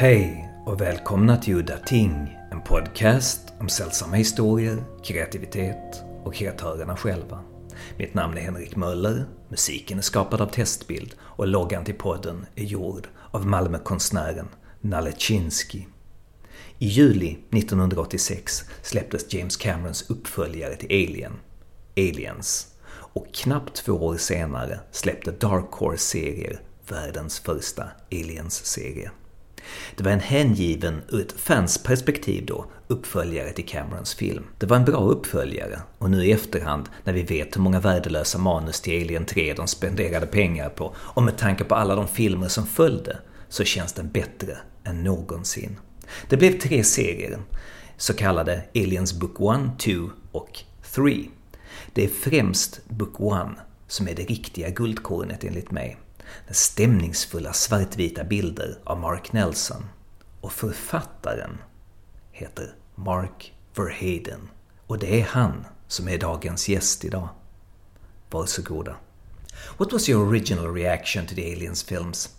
Hej och välkomna till Udda Ting, en podcast om sällsamma historier, kreativitet och kreatörerna själva. Mitt namn är Henrik Möller, musiken är skapad av Testbild och loggan till podden är gjord av Malmökonstnären Nalle Chinsky. I juli 1986 släpptes James Camerons uppföljare till Alien, Aliens, och knappt två år senare släppte Dark Horse-serier världens första Aliens-serie. Det var en hängiven, ur ett fans perspektiv då, uppföljare till Camerons film. Det var en bra uppföljare och nu i efterhand, när vi vet hur många värdelösa manus till Alien 3 de spenderade pengar på och med tanke på alla de filmer som följde, så känns den bättre än någonsin. Det blev tre serier, så kallade Aliens Book 1, 2 och 3. Det är främst Book 1 som är det riktiga guldkornet enligt mig med stämningsfulla svartvita bilder av Mark Nelson. Och författaren heter Mark Verheiden. Och det är han som är dagens gäst idag. Varsågoda. What was your original reaction to the Aliens films?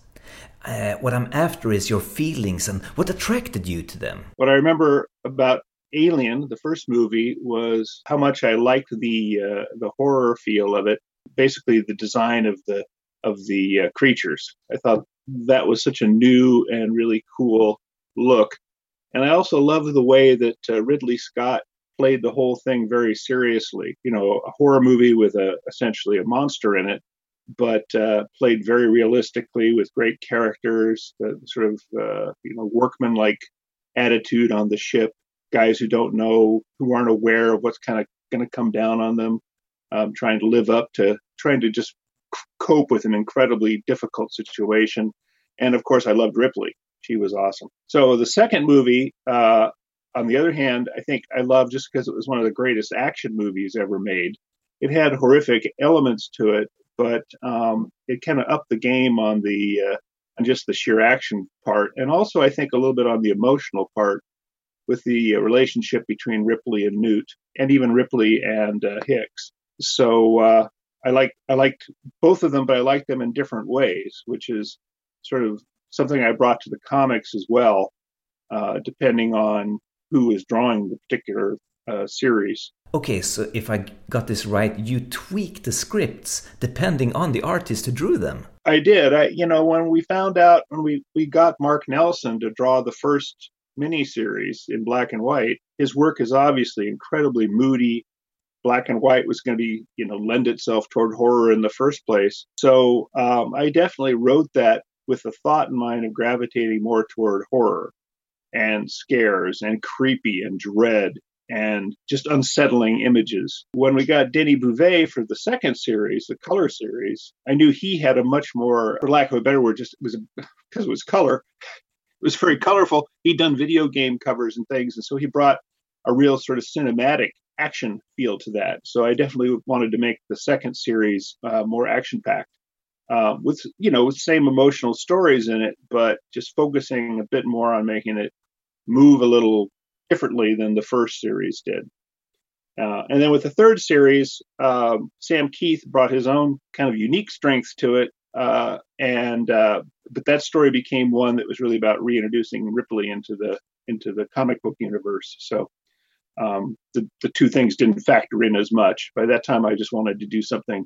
Uh, what I'm after is your feelings and what attracted you to them. What I remember about Alien, the first movie, was how much I liked the uh, the horror feel of it. Basically, the design of the of the uh, creatures. I thought that was such a new and really cool look. And I also loved the way that uh, Ridley Scott played the whole thing very seriously. You know, a horror movie with a essentially a monster in it, but uh, played very realistically with great characters, the sort of uh, you know workman-like attitude on the ship. Guys who don't know, who aren't aware of what's kind of going to come down on them, um, trying to live up to, trying to just cope with an incredibly difficult situation. And of course, I loved Ripley. She was awesome. So the second movie, uh, on the other hand, I think I loved just because it was one of the greatest action movies ever made. It had horrific elements to it, but um, it kind of upped the game on the uh, on just the sheer action part, and also I think a little bit on the emotional part with the uh, relationship between Ripley and Newt, and even Ripley and uh, Hicks. So uh, I like I liked both of them, but I liked them in different ways, which is sort of something I brought to the comics as well, uh, depending on who is drawing the particular uh, series. Okay, so if I got this right, you tweak the scripts depending on the artist who drew them. I did. I, you know, when we found out when we we got Mark Nelson to draw the first miniseries in black and white, his work is obviously incredibly moody black and white was going to be, you know, lend itself toward horror in the first place. So um, I definitely wrote that with the thought in mind of gravitating more toward horror and scares and creepy and dread and just unsettling images. When we got Denny Beauvais for the second series, the color series, I knew he had a much more, for lack of a better word, just it was because it was color. It was very colorful. He'd done video game covers and things, and so he brought a real sort of cinematic action feel to that. So I definitely wanted to make the second series uh, more action packed. Uh, with you know with same emotional stories in it, but just focusing a bit more on making it move a little differently than the first series did. Uh, and then with the third series, um, Sam Kieth brought his own kind of unique strength to it, uh, and uh, but that story became one that was really about reintroducing Ripley into the into the comic book universe. So um, the, the two things didn't factor in as much. By that time, I just wanted to do something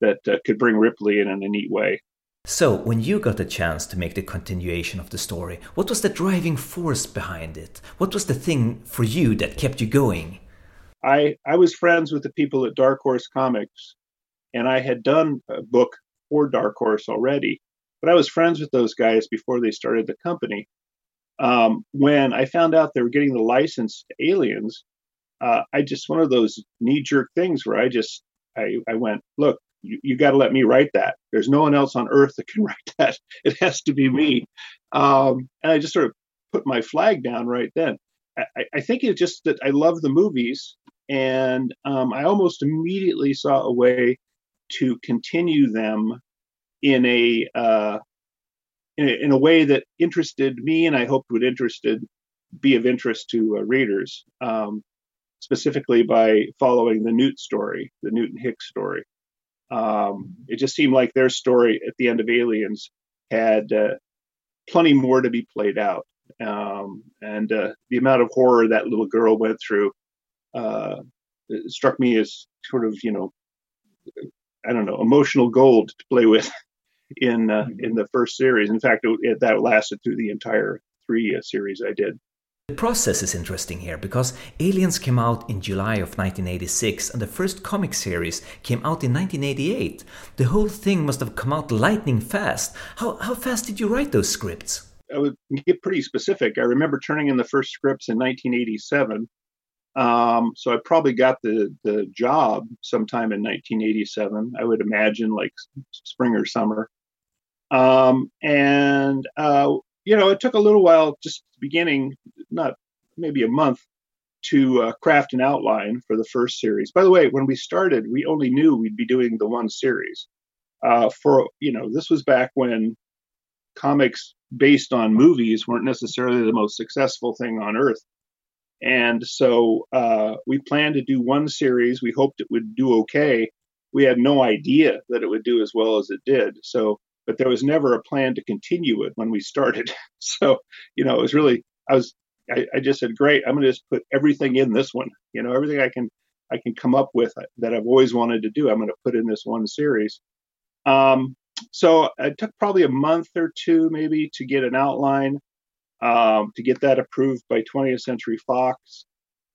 that uh, could bring Ripley in in a neat way. So, when you got a chance to make the continuation of the story, what was the driving force behind it? What was the thing for you that kept you going? I, I was friends with the people at Dark Horse Comics, and I had done a book for Dark Horse already, but I was friends with those guys before they started the company. Um, when I found out they were getting the license to Aliens, uh, I just one of those knee jerk things where I just I, I went, look, you, you got to let me write that. There's no one else on earth that can write that. It has to be me. Um, and I just sort of put my flag down right then. I, I think it's just that I love the movies, and um, I almost immediately saw a way to continue them in a uh, in a, way that interested me and I hoped would interested be of interest to uh, readers, um, specifically by following the Newt story, the Newt and Hicks story. Um, it just seemed like their story at the end of Aliens had uh, plenty more to be played out. Um, and uh, the amount of horror that little girl went through uh, struck me as sort of, you know, I don't know, emotional gold to play with in uh, mm-hmm. in the first series. In fact, it, it, that lasted through the entire three uh, series I did. The process is interesting here because Aliens came out in July of 1986 and the first comic series came out in 1988. The whole thing must have come out lightning fast. How, how fast did you write those scripts? I would get pretty specific. I remember turning in the first scripts in 1987. Um, so I probably got the, the job sometime in 1987. I would imagine like spring or summer. Um, and uh, you know, it took a little while, just beginning, not maybe a month, to uh, craft an outline for the first series. By the way, when we started, we only knew we'd be doing the one series. Uh, for you know, this was back when comics based on movies weren't necessarily the most successful thing on earth. And so uh, we planned to do one series. We hoped it would do okay. We had no idea that it would do as well as it did. So but there was never a plan to continue it when we started. So, you know, it was really, I was, I, I just said, great, I'm going to just put everything in this one. You know, everything I can, I can come up with that I've always wanted to do, I'm going to put in this one series. Um, so it took probably a month or two, maybe, to get an outline, um, to get that approved by 20th Century Fox.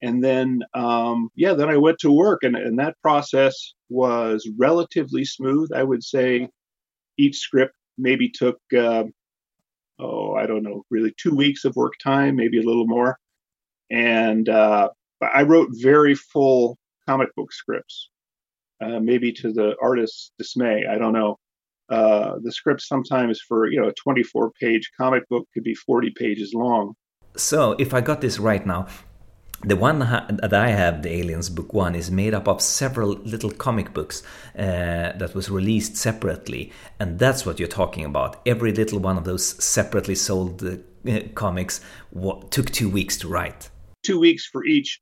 And then, um, yeah, then I went to work, and, and that process was relatively smooth. I would say each script maybe took uh, oh I don't know really two weeks of work time, maybe a little more, and uh, I wrote very full comic book scripts, uh, maybe to the artist's dismay. I don't know. Uh, the scripts sometimes for you know a 24 page comic book could be 40 pages long. So if I got this right now, the one that I have, the Aliens Book One, is made up of several little comic books uh, that was released separately, and that's what you're talking about. Every little one of those separately sold uh, comics took two weeks to write. Two weeks for each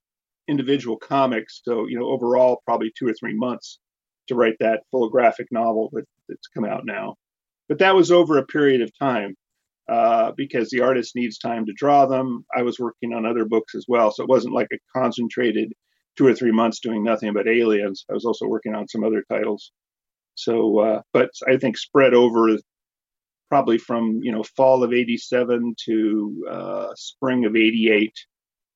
individual comic, so you know overall probably two or three months to write that full graphic novel that, that's come out now. But that was over a period of time uh, because the artist needs time to draw them. I was working on other books as well, so it wasn't like a concentrated two or three months doing nothing but aliens. I was also working on some other titles. So, uh, but I think spread over probably from you know fall of '87 to uh, spring of '88,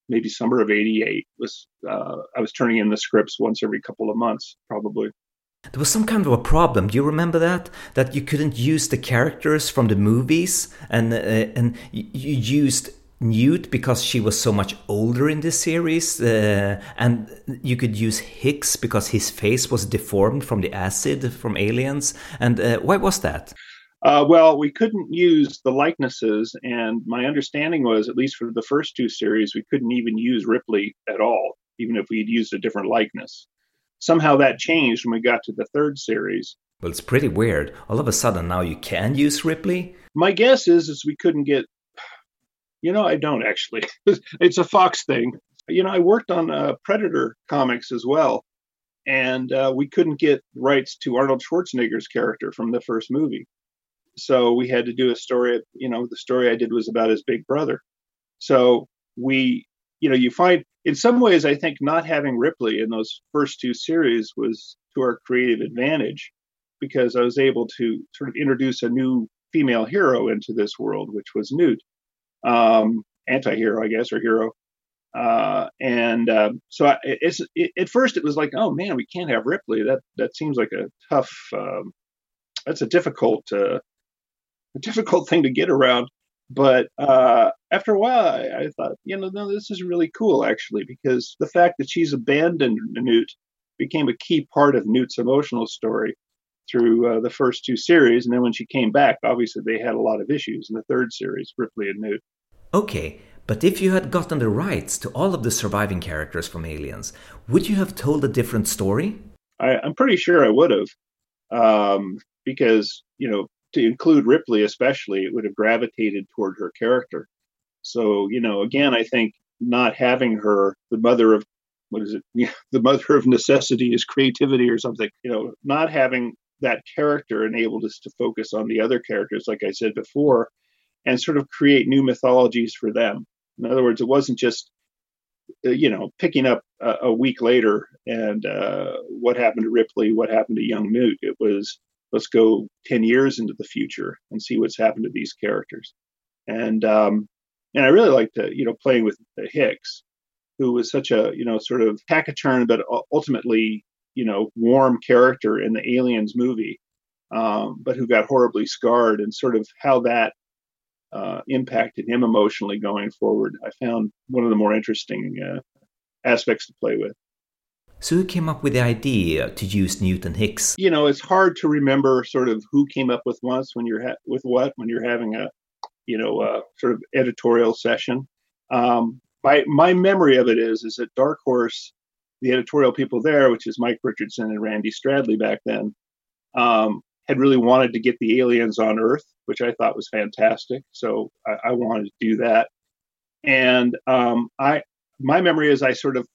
maybe summer of '88 was uh, I was turning in the scripts once every couple of months, probably. There was some kind of a problem. Do you remember that? That you couldn't use the characters from the movies, and uh, and you used Newt because she was so much older in this series, uh, and you could use Hicks because his face was deformed from the acid from Aliens. And uh, why was that? Uh, well, we couldn't use the likenesses, and my understanding was, at least for the first two series, we couldn't even use Ripley at all, even if we'd used a different likeness somehow that changed when we got to the third series. Well, it's pretty weird. All of a sudden, now you can use Ripley. My guess is is we couldn't get. You know, I don't actually. it's a Fox thing. You know, I worked on uh, Predator comics as well, and uh, we couldn't get rights to Arnold Schwarzenegger's character from the first movie. So we had to do a story. You know, the story I did was about his big brother. So we you know, you find in some ways, I think not having Ripley in those first two series was to our creative advantage because I was able to sort of introduce a new female hero into this world, which was Newt, um, anti-hero, I guess, or hero. Uh, and uh, so I, it's it, at first it was like, oh man, we can't have Ripley. That that seems like a tough. Um, that's a difficult, uh, a difficult thing to get around. But uh, after a while, I, I, thought, you know, no, this is really cool actually, because the fact that she's abandoned Newt became a key part of Newt's emotional story through uh, the first two series. And then when she came back, obviously they had a lot of issues in the third series, Ripley and Newt. Okay, but if you had gotten the rights to all of the surviving characters from Aliens, would you have told a different story? I, am pretty sure I would have. Um, because, you know, to include Ripley, especially, it would have gravitated toward her character. So, you know, again, I think not having her, the mother of what is it? the mother of necessity is creativity or something. You know, not having that character enabled us to focus on the other characters, like I said before. and sort of create new mythologies for them. In other words, it wasn't just uh, you know picking up a, a week later and uh, what happened to Ripley, what happened to young Newt. It was let's go ten years into the future and see what's happened to these characters. And um, and I really liked uh, you know playing with Hicks, who was such a you know sort of taciturn but ultimately you know warm character in the Aliens movie, um, but who got horribly scarred and sort of how that uh, impacted him emotionally going forward. I found one of the more interesting uh, aspects to play with. So, who came up with the idea to use Newt and Hicks? You know, it's hard to remember sort of who came up with what when you're ha- with what when you're having a, you know, a sort of editorial session. Um, my my memory of it is is that Dark Horse, the editorial people there, which is Mike Richardson and Randy Stradley back then, um, had really wanted to get the aliens on Earth, which I thought was fantastic. So I, I wanted to do that. And um, I, my memory is I sort of,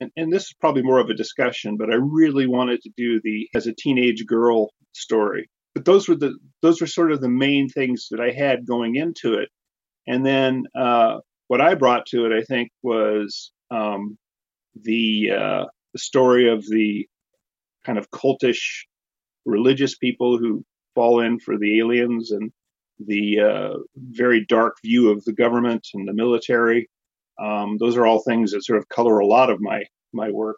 and, and, this is probably more of a discussion, but I really wanted to do the as a teenage girl story. But those were the those were sort of the main things that I had going into it. And then uh, what I brought to it, I think, was um, the uh, the story of the kind of cultish religious people who fall in for the aliens and the uh, very dark view of the government and the military. Um, those are all things that sort of color a lot of my my work.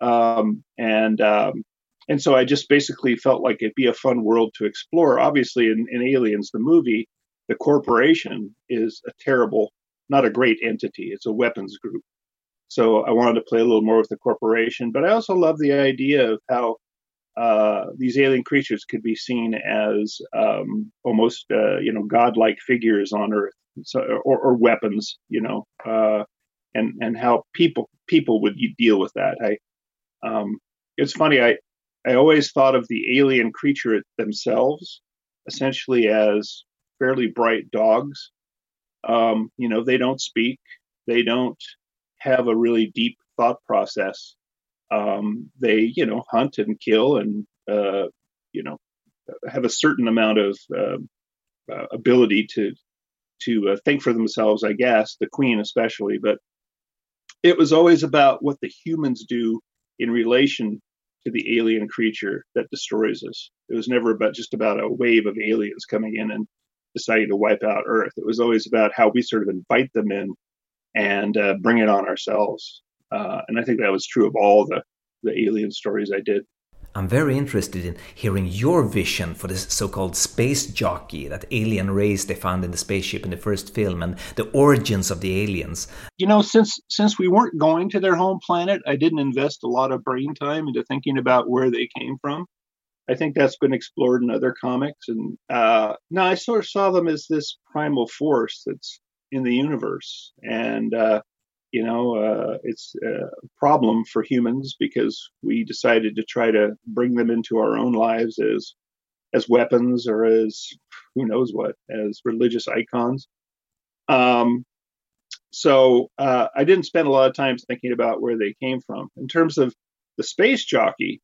Um, and um, and so I just basically felt like it'd be a fun world to explore. Obviously, in, in Aliens, the movie, the corporation is a terrible, not a great entity. It's a weapons group. So I wanted to play a little more with the corporation, but I also love the idea of how uh, these alien creatures could be seen as um, almost uh, you know godlike figures on Earth, so, or, or, weapons, you know, uh, and and how people people would deal with that. I um, it's funny. I I always thought of the alien creature themselves essentially as fairly bright dogs. Um, you know, they don't speak. They don't have a really deep thought process um, they you know hunt and kill and uh, you know have a certain amount of uh, uh, ability to to uh, think for themselves, I guess, the queen especially. But it was always about what the humans do in relation to the alien creature that destroys us. It was never about just about a wave of aliens coming in and deciding to wipe out Earth. It was always about how we sort of invite them in and uh, bring it on ourselves. Uh, and I think that was true of all the, the alien stories I did. I'm very interested in hearing your vision for this so-called space jockey, that alien race they found in the spaceship in the first film, and the origins of the aliens. You know, since since we weren't going to their home planet, I didn't invest a lot of brain time into thinking about where they came from. I think that's been explored in other comics, and uh, no, I sort of saw them as this primal force that's in the universe, and uh, you know, uh, it's a problem for humans because we decided to try to bring them into our own lives as as weapons or as who knows what, as religious icons. Um, so uh, I didn't spend a lot of time thinking about where they came from. In terms of the space jockey,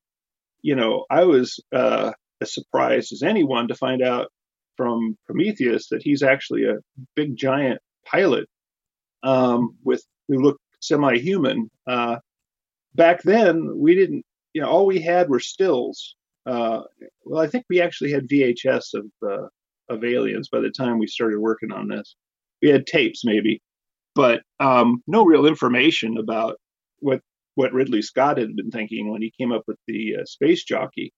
you know, I was uh, as surprised as anyone to find out from Prometheus that he's actually a big giant pilot um, with who looked semi-human. Uh, back then, we didn't. You know, all we had were stills. Uh, well, I think we actually had VHS of uh, of aliens by the time we started working on this. We had tapes, maybe, but um, no real information about what what Ridley Scott had been thinking when he came up with the uh, space jockey,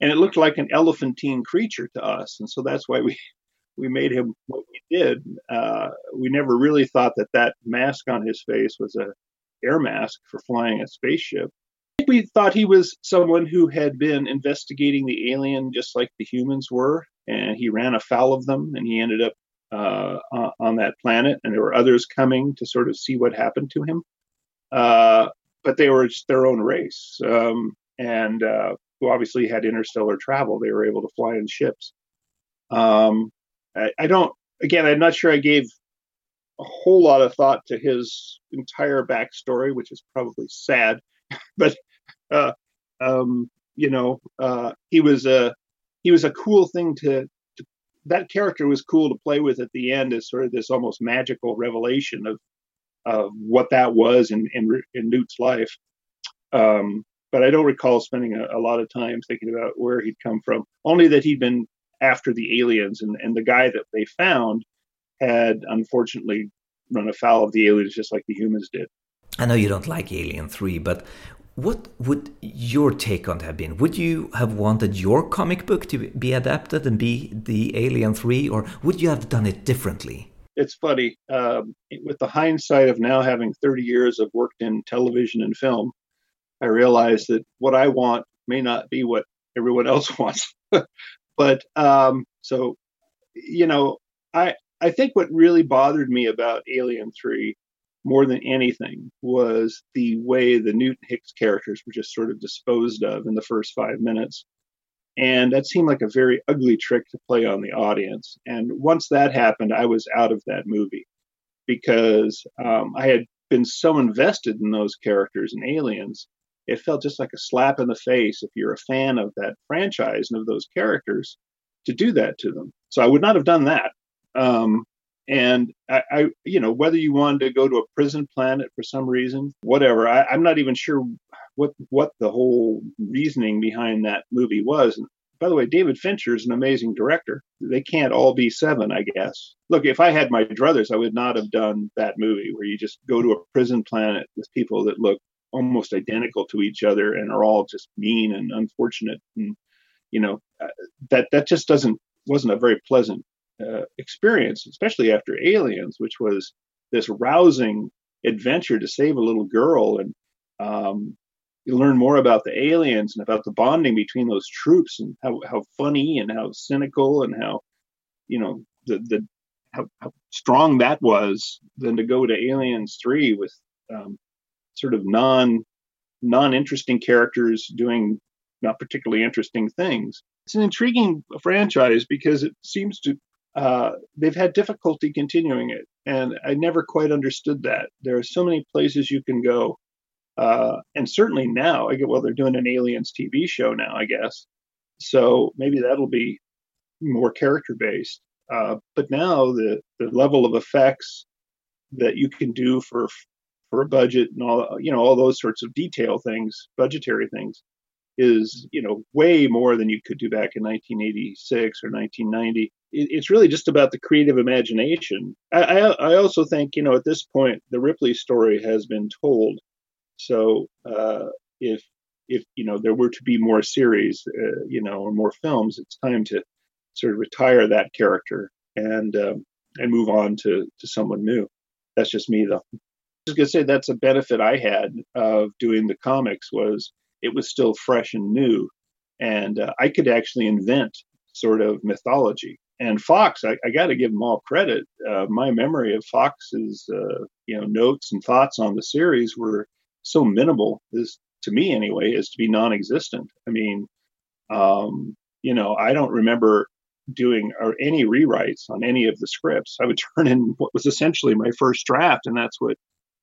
and it looked like an elephantine creature to us, and so that's why we we made him what we did. Uh, we never really thought that that mask on his face was a air mask for flying a spaceship. We thought he was someone who had been investigating the alien just like the humans were, and he ran afoul of them, and he ended up uh, on that planet, and there were others coming to sort of see what happened to him. Uh, but they were just their own race, um, and uh, who obviously had interstellar travel. They were able to fly in ships. Um, I, I don't. Again, I'm not sure I gave a whole lot of thought to his entire backstory, which is probably sad. but uh, um, you know, uh, he was a he was a cool thing to, to that character was cool to play with at the end as sort of this almost magical revelation of of what that was in in, in Newt's life. Um, but I don't recall spending a, a, lot of time thinking about where he'd come from. Only that he'd been after the aliens, and, and the guy that they found had unfortunately run afoul of the aliens just like the humans did. I know you don't like Alien 3, but what would your take on have been? Would you have wanted your comic book to be adapted and be the Alien 3, or would you have done it differently? It's funny. Um, with the hindsight of now having 30 years of worked in television and film, I realize that what I want may not be what everyone else wants. But um, so, you know, I I think what really bothered me about Alien 3 more than anything was the way the Newt and Hicks characters were just sort of disposed of in the first five minutes. And that seemed like a very ugly trick to play on the audience. And once that happened, I was out of that movie because um, I had been so invested in those characters and aliens. It felt just like a slap in the face if you're a fan of that franchise and of those characters to do that to them. So I would not have done that. Um, and I, I, you know, whether you wanted to go to a prison planet for some reason, whatever, I, I'm not even sure what what the whole reasoning behind that movie was. And by the way, David Fincher is an amazing director. They can't all be seven, I guess. Look, if I had my druthers, I would not have done that movie where you just go to a prison planet with people that look almost identical to each other and are all just mean and unfortunate. And you know, uh, that that just doesn't wasn't a very pleasant uh, experience, especially after Aliens, which was this rousing adventure to save a little girl and um, you learn more about the aliens and about the bonding between those troops and how, how funny and how cynical and how you know the the how, how strong that was than to go to Aliens three with um, sort of non non interesting characters doing not particularly interesting things. It's an intriguing franchise because it seems to uh, they've had difficulty continuing it, and I never quite understood that. There are so many places you can go, uh, and certainly now, I get well, they're doing an Aliens TV show now, I guess. So maybe that'll be more character based. Uh, but now the the level of effects that you can do for for a budget and all you know all those sorts of detail things, budgetary things, is you know way more than you could do back in 1986 or 1990 it's really just about the creative imagination. I, I, I also think you know at this point the ripley story has been told. So uh, if if you know there were to be more series uh, you know or more films it's time to sort of retire that character and um, and move on to to someone new. That's just me though was going to say that's a benefit i had of doing the comics was it was still fresh and new. And uh, I could actually invent sort of mythology. And Fox, I, I got to give them all credit. Uh, my memory of Fox's, uh, you know, notes and thoughts on the series were so minimal, to me anyway, as to be non-existent. I mean, um, you know, I don't remember doing or any rewrites on any of the scripts. I would turn in what was essentially my first draft, and that's what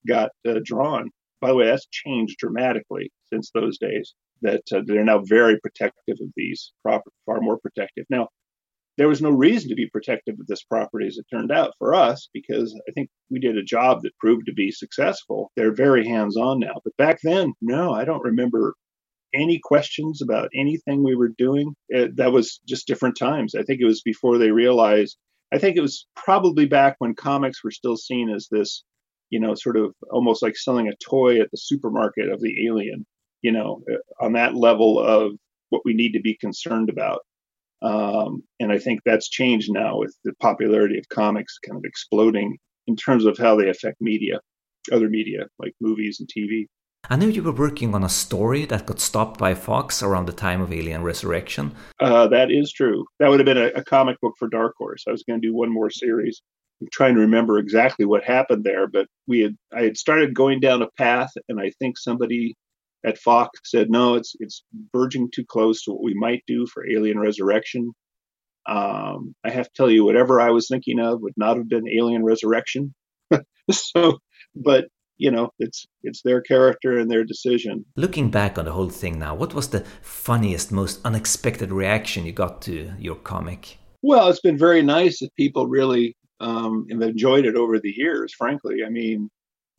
got uh, drawn. By the way, that's changed dramatically since those days. That uh, they're now very protective of these property, far more protective. Now, there was no reason to be protective of this property as it turned out for us because I think we did a job that proved to be successful. They're very hands on now. But back then, no, I don't remember any questions about anything we were doing. It, that was just different times. I think it was before they realized, I think it was probably back when comics were still seen as this you know, sort of almost like selling a toy at the supermarket of the alien, you know, uh, on that level of what we need to be concerned about. Um, and I think that's changed now with the popularity of comics kind of exploding in terms of how they affect media, other media like movies and TV. I know you were working on a story that got stopped by Fox around the time of Alien Resurrection. Uh, that is true. That would have been a, a comic book for Dark Horse. I was going to do one more series I'm trying to remember exactly what happened there, but we had I had started going down a path, and I think somebody at Fox said, "No, it's it's verging too close to what we might do for Alien Resurrection." Um, I have to tell you, whatever I was thinking of would not have been Alien Resurrection. so, but you know, it's it's their character and their decision. Looking back on the whole thing now, what was the funniest, most unexpected reaction you got to your comic? Well, it's been very nice that people really um, have enjoyed it over the years. Frankly, I mean,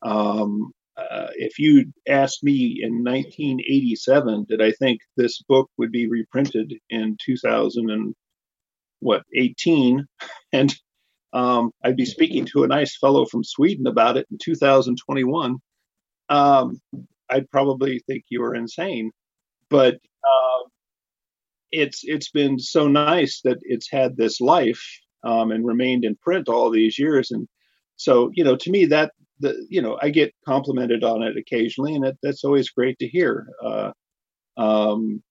um, uh, if you asked me in 1987, did I think this book would be reprinted in 2000 and what 18, and um, I'd be speaking to a nice fellow from Sweden about it in 2021, um, I'd probably think you were insane. But uh, it's it's been so nice that it's had this life um, and remained in print all these years, and so you know, to me that the you know I get complimented on it occasionally, and that, that's always great to hear. Uh, um,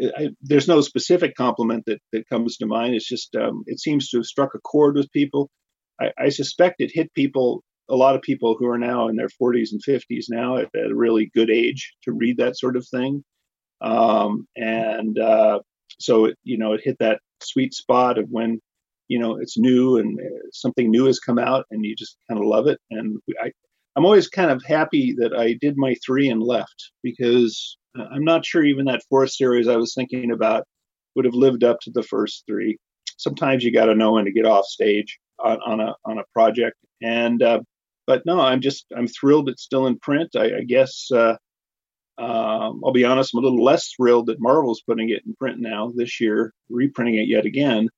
I, there's no specific compliment that, that comes to mind. It's just um, it seems to have struck a chord with people. I, I, suspect it hit people, a lot of people who are now in their 40s and 50s now at, at a really good age to read that sort of thing. Um, and uh, so it, you know it hit that sweet spot of when you know it's new and uh, something new has come out and you just kind of love it. And I, I'm always kind of happy that I did my three and left because I'm not sure even that fourth series I was thinking about would have lived up to the first three. Sometimes you got to know when to get off stage on, on a on a project, and uh, but no, I'm just I'm thrilled it's still in print. I, I guess uh, um, I'll be honest, I'm a little less thrilled that Marvel's putting it in print now this year, reprinting it yet again.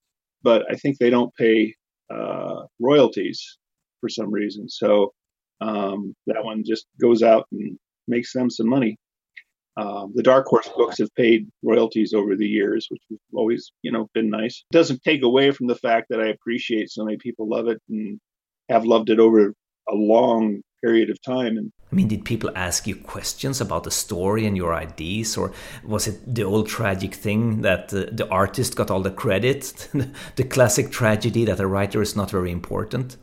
But I think they don't pay uh, royalties for some reason, so um, that one just goes out and makes them some money. Um, the Dark Horse books have paid royalties over the years, which has always, you know, been nice. It doesn't take away from the fact that I appreciate so many people love it and have loved it over a long period of time. And I mean, did people ask you questions about the story and your ideas, or was it the old tragic thing that uh, the artist got all the credit, the classic tragedy that the writer is not very important?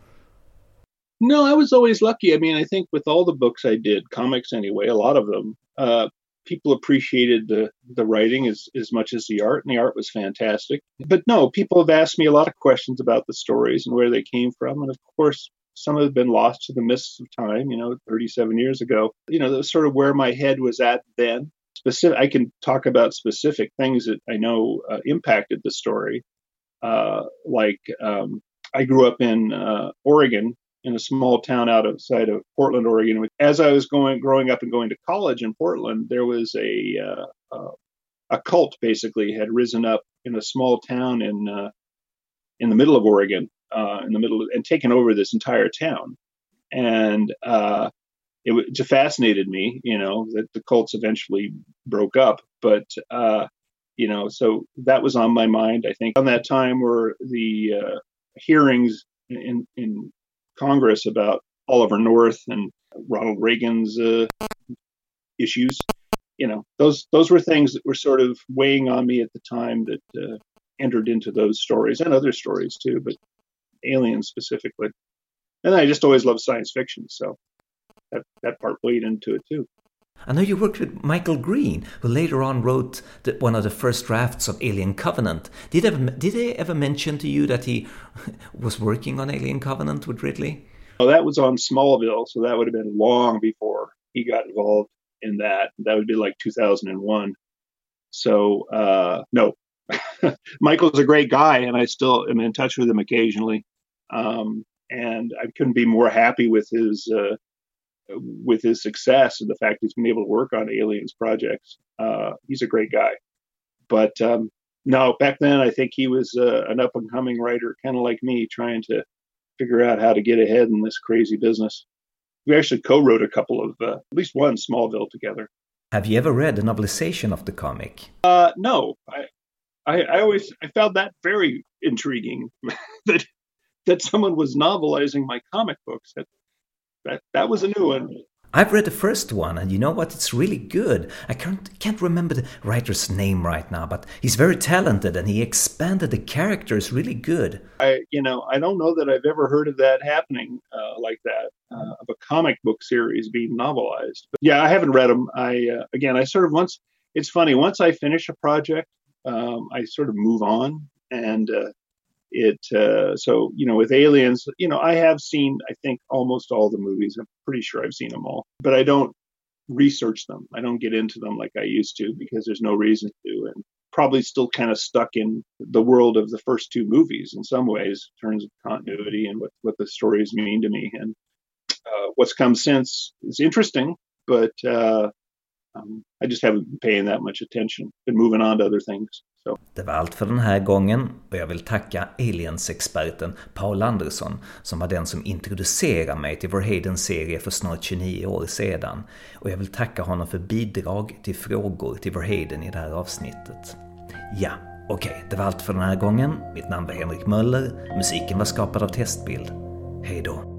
No, I was always lucky. I mean, I think with all the books I did, comics anyway, a lot of them, uh, people appreciated the the writing as as much as the art, and the art was fantastic. But no, people have asked me a lot of questions about the stories and where they came from, and of course, some have been lost to the mists of time. You know, 37 years ago. You know, that was sort of where my head was at then. Specific, I can talk about specific things that I know uh, impacted the story. Uh, like um, I grew up in uh, Oregon in a small town outside of Portland, Oregon. As I was going, growing up and going to college in Portland, there was a uh, uh, a cult basically had risen up in a small town in uh, in the middle of Oregon, uh, in the middle of, and taken over this entire town, and uh, it, it fascinated me, you know, that the cults eventually broke up, but uh, you know, so that was on my mind. I think on that time were the hearings in in Congress about Oliver North and Ronald Reagan's uh, issues. You know, those those were things that were sort of weighing on me at the time that uh, entered into those stories and other stories too, but aliens specifically. And I just always loved science fiction, so that that part weighed into it too. I know you worked with Michael Green, who later on wrote the, one of the first drafts of Alien Covenant. Did ever, did they ever mention to you that he was working on Alien Covenant with Ridley? Well, that was on Smallville, so that would have been long before he got involved in that. That would be like 2001. So, uh, no, Michael's a great guy, and I still am in touch with him occasionally. Um, and I couldn't be more happy with his uh, with his success and the fact he's been able to work on aliens projects. Uh, he's a great guy. But um, no, back then I think he was uh, an up and coming writer, kind of like me, trying to figure out how to get ahead in this crazy business. We actually co-wrote a couple of, uh, at least one Smallville together. Have you ever read a novelization of the comic? Uh, no, I, I, I always I found that very intriguing that that someone was novelizing my comic books. That that that was a new one. I've read the first one, and you know what? It's really good. I can't can't remember the writer's name right now, but he's very talented, and he expanded the characters really good. I, you know, I don't know that I've ever heard of that happening uh, like that uh, of a comic book series being novelized. But yeah, I haven't read them. I uh, again, I sort of once. It's funny once I finish a project, um, I sort of move on, and uh, it uh, so you know with aliens you know i have seen i think almost all the movies i'm pretty sure i've seen them all but i don't research them i don't get into them like i used to because there's no reason to and probably still kind of stuck in the world of the first two movies in some ways, in terms of continuity and what, what the stories mean to me. And uh, what's come since is interesting, but uh, um, I just haven't been paying that much attention. Been moving on to other things. Så. Det var allt för den här gången och jag vill tacka Aliens-experten Paul Andersson som var den som introducerade mig till Vår Hayden-serie för snart 29 år sedan. Och jag vill tacka honom för bidrag till frågor till Vår Hayden i det här avsnittet. Ja, okej, okay, det var allt för den här gången. Mitt namn var Henrik Möller, musiken var skapad av Testbild. Hej då!